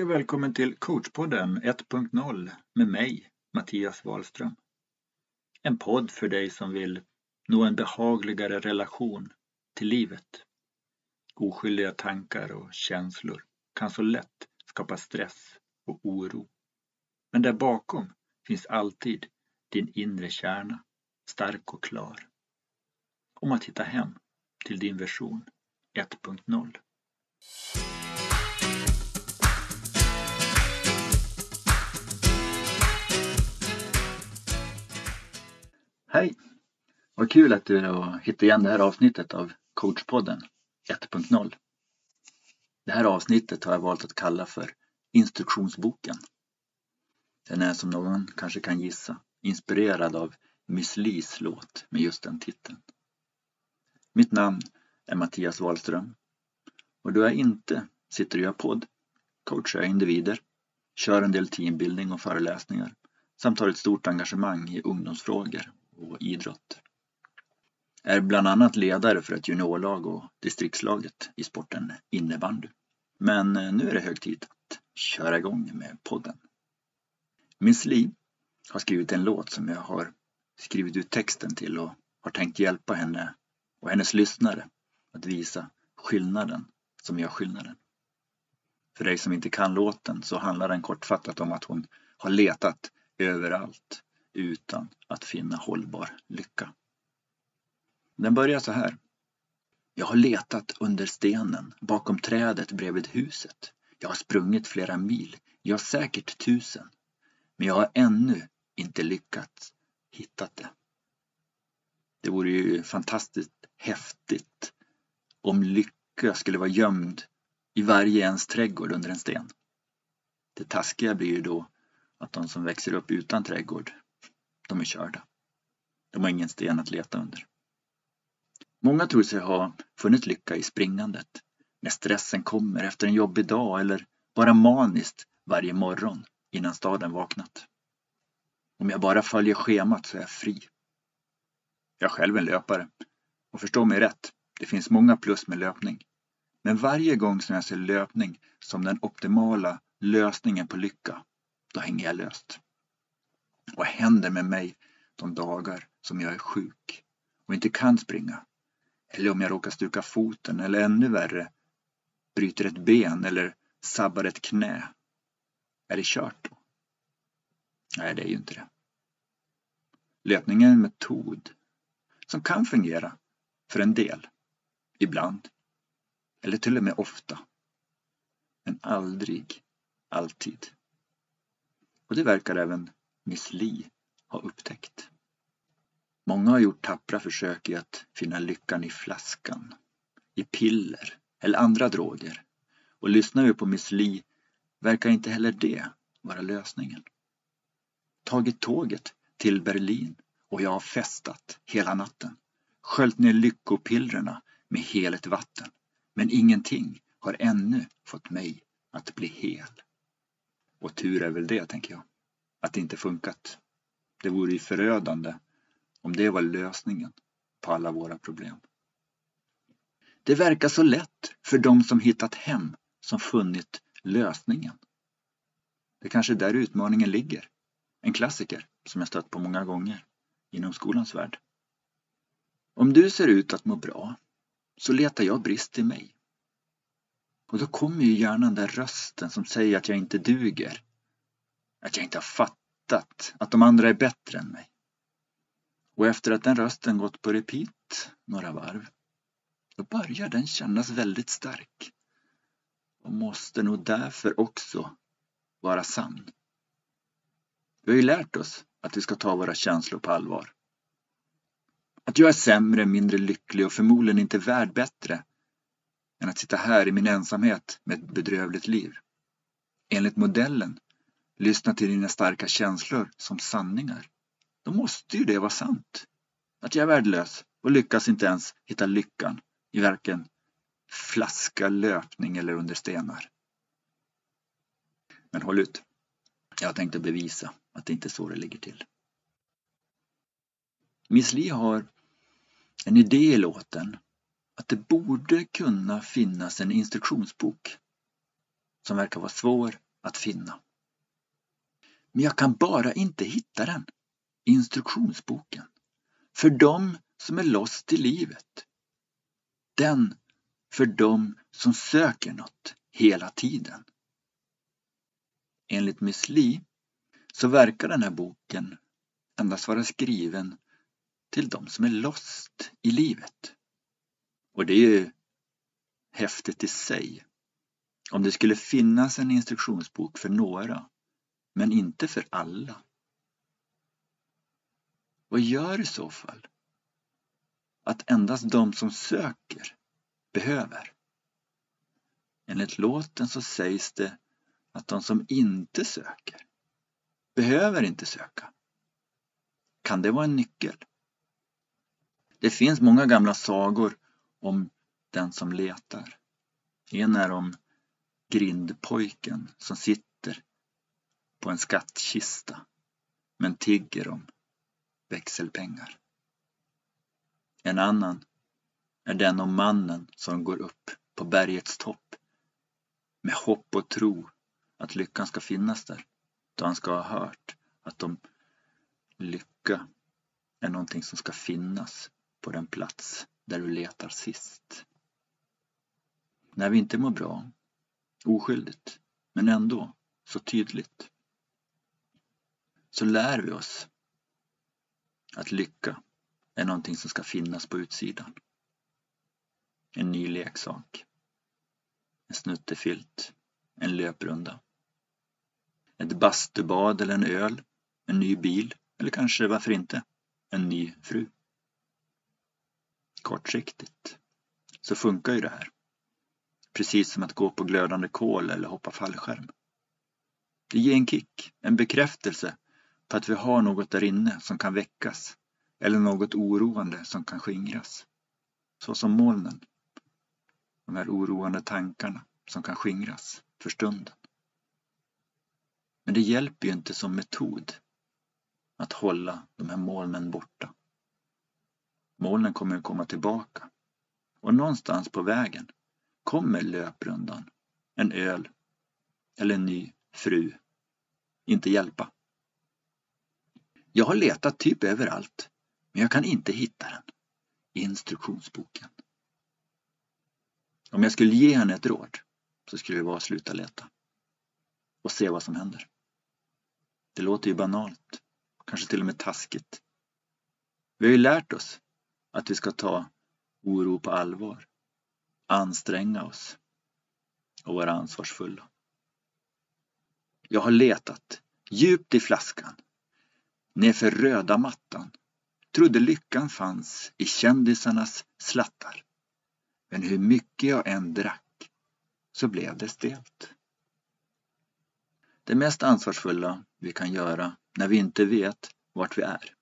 Hej och välkommen till coachpodden 1.0 med mig, Mattias Wahlström. En podd för dig som vill nå en behagligare relation till livet. Oskyldiga tankar och känslor kan så lätt skapa stress och oro. Men där bakom finns alltid din inre kärna, stark och klar. Om att hitta hem till din version 1.0. Hej! Vad kul att du hittade igen det här avsnittet av coachpodden 1.0. Det här avsnittet har jag valt att kalla för instruktionsboken. Den är som någon kanske kan gissa inspirerad av Miss Lees låt med just den titeln. Mitt namn är Mattias Wahlström och då jag inte sitter och gör podd coachar jag individer, kör en del teambuilding och föreläsningar samt har ett stort engagemang i ungdomsfrågor och idrott. Är bland annat ledare för ett juniorlag och distriktslaget i sporten innebandy. Men eh, nu är det hög tid att köra igång med podden. Miss Li har skrivit en låt som jag har skrivit ut texten till och har tänkt hjälpa henne och hennes lyssnare att visa skillnaden som gör skillnaden. För dig som inte kan låten så handlar den kortfattat om att hon har letat överallt utan att finna hållbar lycka. Den börjar så här. Jag har letat under stenen, bakom trädet bredvid huset. Jag har sprungit flera mil, ja säkert tusen. Men jag har ännu inte lyckats hitta det. Det vore ju fantastiskt häftigt om lycka skulle vara gömd i varje ens trädgård under en sten. Det taskiga blir ju då att de som växer upp utan trädgård de är körda. De har ingen sten att leta under. Många tror sig ha funnit lycka i springandet, när stressen kommer efter en jobbig dag eller bara maniskt varje morgon innan staden vaknat. Om jag bara följer schemat så är jag fri. Jag är själv en löpare. Och förstå mig rätt, det finns många plus med löpning. Men varje gång som jag ser löpning som den optimala lösningen på lycka, då hänger jag löst. Vad händer med mig de dagar som jag är sjuk och inte kan springa? Eller om jag råkar stuka foten eller ännu värre, bryter ett ben eller sabbar ett knä. Är det kört då? Nej, det är ju inte det. Löpning är en metod som kan fungera för en del, ibland, eller till och med ofta. Men aldrig alltid. Och det verkar även Miss Li har upptäckt. Många har gjort tappra försök i att finna lyckan i flaskan, i piller eller andra droger. Och lyssnar vi på Miss Li verkar inte heller det vara lösningen. Tagit tåget till Berlin och jag har festat hela natten. Sköljt ner lyckopillrerna med heligt vatten. Men ingenting har ännu fått mig att bli hel. Och tur är väl det, tänker jag att det inte funkat. Det vore ju förödande om det var lösningen på alla våra problem. Det verkar så lätt för de som hittat hem som funnit lösningen. Det kanske är där utmaningen ligger. En klassiker som jag stött på många gånger inom skolans värld. Om du ser ut att må bra så letar jag brist i mig. Och då kommer ju gärna den där rösten som säger att jag inte duger att jag inte har fattat att de andra är bättre än mig. Och efter att den rösten gått på repeat några varv, då börjar den kännas väldigt stark. Och måste nog därför också vara sann. Vi har ju lärt oss att vi ska ta våra känslor på allvar. Att jag är sämre, mindre lycklig och förmodligen inte värd bättre än att sitta här i min ensamhet med ett bedrövligt liv. Enligt modellen lyssna till dina starka känslor som sanningar, då måste ju det vara sant. Att jag är värdelös och lyckas inte ens hitta lyckan i varken flaska, löpning eller under stenar. Men håll ut. Jag tänkte bevisa att det inte är så det ligger till. Miss Li har en idé i låten att det borde kunna finnas en instruktionsbok som verkar vara svår att finna. Men jag kan bara inte hitta den, instruktionsboken, för dem som är lost i livet. Den för dem som söker något hela tiden. Enligt Miss Li så verkar den här boken endast vara skriven till de som är lost i livet. Och det är ju häftigt i sig. Om det skulle finnas en instruktionsbok för några, men inte för alla. Vad gör i så fall att endast de som söker behöver? Enligt låten så sägs det att de som inte söker behöver inte söka. Kan det vara en nyckel? Det finns många gamla sagor om den som letar. En är om grindpojken som sitter på en skattkista men tigger om växelpengar. En annan är den om mannen som går upp på bergets topp med hopp och tro att lyckan ska finnas där då han ska ha hört att om lycka är någonting som ska finnas på den plats där du letar sist. När vi inte mår bra, oskyldigt, men ändå så tydligt, så lär vi oss att lycka är någonting som ska finnas på utsidan. En ny leksak, en snuttefilt, en löprunda, ett bastubad eller en öl, en ny bil eller kanske, varför inte, en ny fru. Kortsiktigt så funkar ju det här. Precis som att gå på glödande kol eller hoppa fallskärm. Det ger en kick, en bekräftelse för att vi har något där inne som kan väckas eller något oroande som kan skingras. Så som molnen. De här oroande tankarna som kan skingras för stunden. Men det hjälper ju inte som metod att hålla de här molnen borta. Molnen kommer att komma tillbaka och någonstans på vägen kommer löprundan, en öl eller en ny fru inte hjälpa. Jag har letat typ överallt, men jag kan inte hitta den i instruktionsboken. Om jag skulle ge henne ett råd så skulle det vara att sluta leta och se vad som händer. Det låter ju banalt, kanske till och med taskigt. Vi har ju lärt oss att vi ska ta oro på allvar, anstränga oss och vara ansvarsfulla. Jag har letat djupt i flaskan, nerför röda mattan, trodde lyckan fanns i kändisarnas slattar. Men hur mycket jag än drack så blev det stelt. Det mest ansvarsfulla vi kan göra när vi inte vet vart vi är,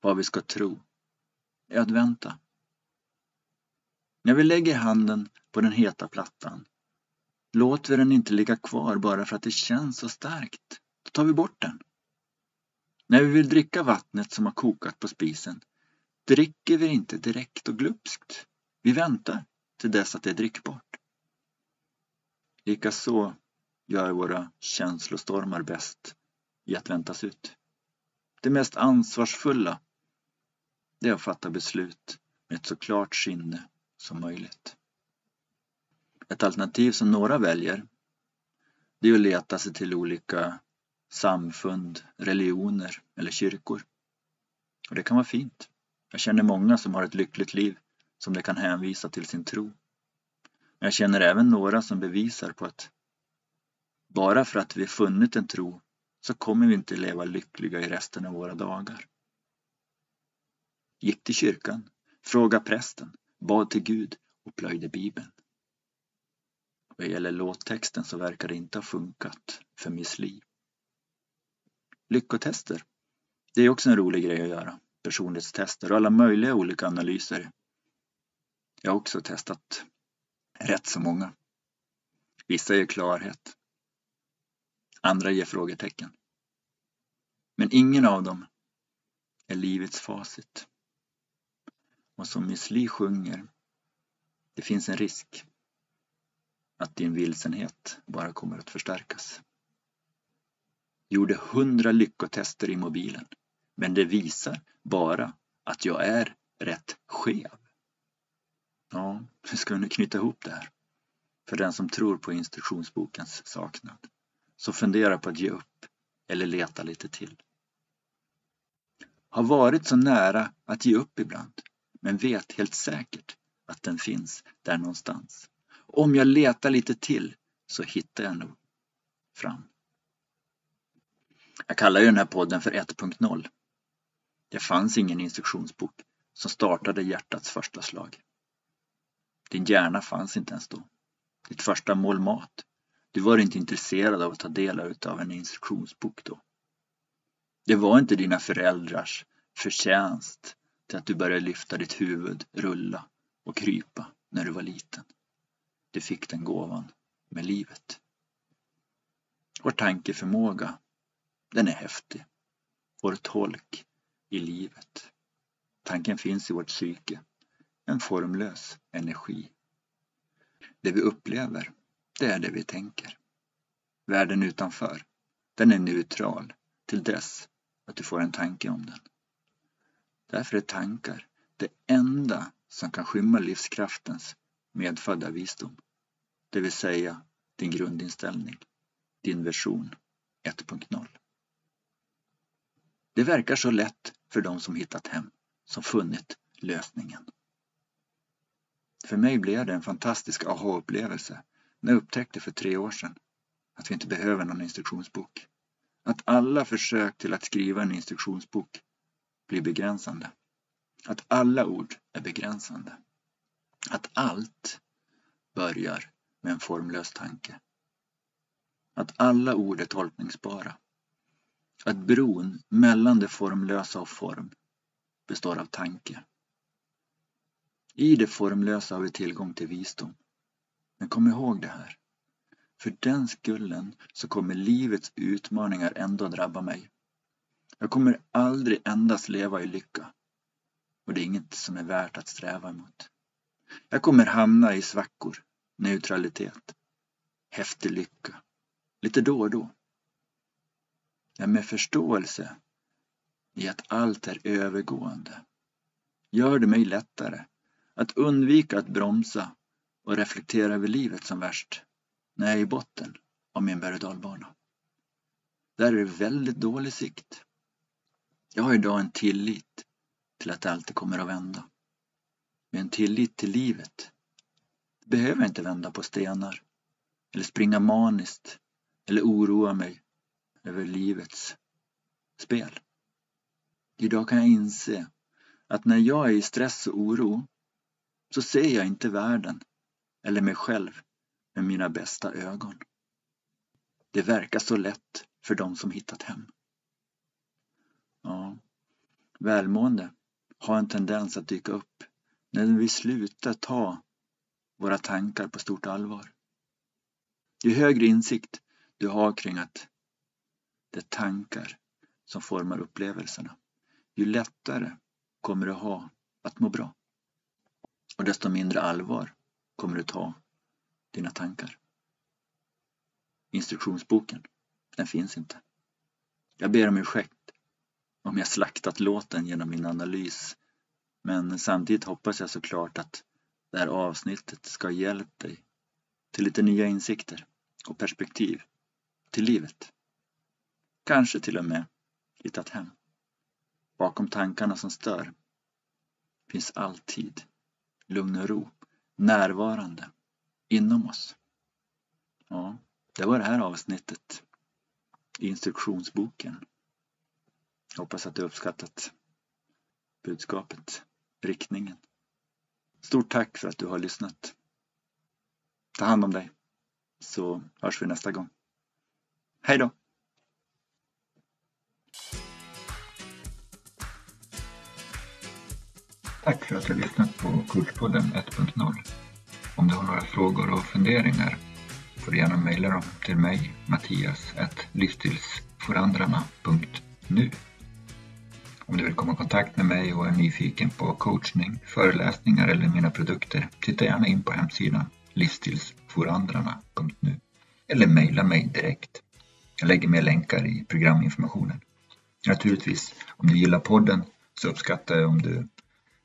vad vi ska tro, är att vänta. När vi lägger handen på den heta plattan låter vi den inte ligga kvar bara för att det känns så starkt. Då tar vi bort den. När vi vill dricka vattnet som har kokat på spisen dricker vi inte direkt och glupskt. Vi väntar till dess att det är drickbart. Likaså gör våra känslostormar bäst i att väntas ut. Det mest ansvarsfulla det är att fatta beslut med ett så klart sinne som möjligt. Ett alternativ som några väljer det är att leta sig till olika samfund, religioner eller kyrkor. Och det kan vara fint. Jag känner många som har ett lyckligt liv som de kan hänvisa till sin tro. Men jag känner även några som bevisar på att bara för att vi funnit en tro så kommer vi inte leva lyckliga i resten av våra dagar. Gick till kyrkan, frågade prästen, bad till Gud och plöjde Bibeln. Vad gäller låttexten så verkar det inte ha funkat för Miss Li. Lyckotester, det är också en rolig grej att göra. Personlighetstester och alla möjliga olika analyser. Jag har också testat rätt så många. Vissa ger klarhet, Andra ger frågetecken. Men ingen av dem är livets facit. Och som Miss Li sjunger, det finns en risk att din vilsenhet bara kommer att förstärkas gjorde hundra lyckotester i mobilen. Men det visar bara att jag är rätt skev. Ja, hur ska vi nu knyta ihop det här? För den som tror på instruktionsbokens saknad. Så fundera på att ge upp eller leta lite till. Har varit så nära att ge upp ibland, men vet helt säkert att den finns där någonstans. Om jag letar lite till så hittar jag nog fram. Jag kallar ju den här podden för 1.0. Det fanns ingen instruktionsbok som startade hjärtats första slag. Din hjärna fanns inte ens då. Ditt första mål mat. Du var inte intresserad av att ta del av en instruktionsbok då. Det var inte dina föräldrars förtjänst till att du började lyfta ditt huvud, rulla och krypa när du var liten. Du fick den gåvan med livet. Vår tankeförmåga, den är häftig. Vår tolk i livet. Tanken finns i vårt psyke, en formlös energi. Det vi upplever, det är det vi tänker. Världen utanför, den är neutral till dess att du får en tanke om den. Därför är tankar det enda som kan skymma livskraftens medfödda visdom. Det vill säga din grundinställning, din version 1.0. Det verkar så lätt för de som hittat hem, som funnit lösningen. För mig blev det en fantastisk aha-upplevelse när jag upptäckte för tre år sedan att vi inte behöver någon instruktionsbok. Att alla försök till att skriva en instruktionsbok blir begränsande. Att alla ord är begränsande. Att allt börjar med en formlös tanke. Att alla ord är tolkningsbara. Att bron mellan det formlösa och form består av tanke. I det formlösa har vi tillgång till visdom. Men kom ihåg det här. För den skullen så kommer livets utmaningar ändå drabba mig. Jag kommer aldrig endast leva i lycka. Och det är inget som är värt att sträva emot. Jag kommer hamna i svackor, neutralitet, häftig lycka. Lite då och då. Men med förståelse i att allt är övergående gör det mig lättare att undvika att bromsa och reflektera över livet som värst när jag är i botten av min berg. Där är det väldigt dålig sikt. Jag har idag en tillit till att det alltid kommer att vända. Med en tillit till livet behöver jag inte vända på stenar eller springa maniskt eller oroa mig över livets spel. Idag kan jag inse att när jag är i stress och oro så ser jag inte världen eller mig själv med mina bästa ögon. Det verkar så lätt för de som hittat hem. Ja, välmående har en tendens att dyka upp när vi slutar ta våra tankar på stort allvar. Ju högre insikt du har kring att det är tankar som formar upplevelserna, ju lättare kommer du ha att må bra. Och desto mindre allvar kommer du ta dina tankar. Instruktionsboken, den finns inte. Jag ber om ursäkt om jag slaktat låten genom min analys. Men samtidigt hoppas jag såklart att det här avsnittet ska ha hjälpt dig till lite nya insikter och perspektiv till livet. Kanske till och med hittat hem. Bakom tankarna som stör finns alltid lugn och ro närvarande inom oss. Ja, det var det här avsnittet i instruktionsboken. Jag hoppas att du uppskattat budskapet, riktningen. Stort tack för att du har lyssnat. Ta hand om dig, så hörs vi nästa gång. Hej då! Tack för att du har lyssnat på Kurspodden 1.0. Om du har några frågor och funderingar får du gärna mejla dem till mig, Mattias, livsstilsforandrarna.nu. Om du vill komma i kontakt med mig och är nyfiken på coachning, föreläsningar eller mina produkter, titta gärna in på hemsidan livsstilsforandrarna.nu eller mejla mig direkt. Jag lägger med länkar i programinformationen. Naturligtvis, om du gillar podden så uppskattar jag om du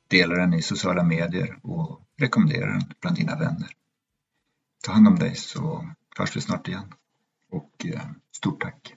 Dela den i sociala medier och rekommendera den bland dina vänner. Ta hand om dig så hörs vi snart igen. Och eh, stort tack!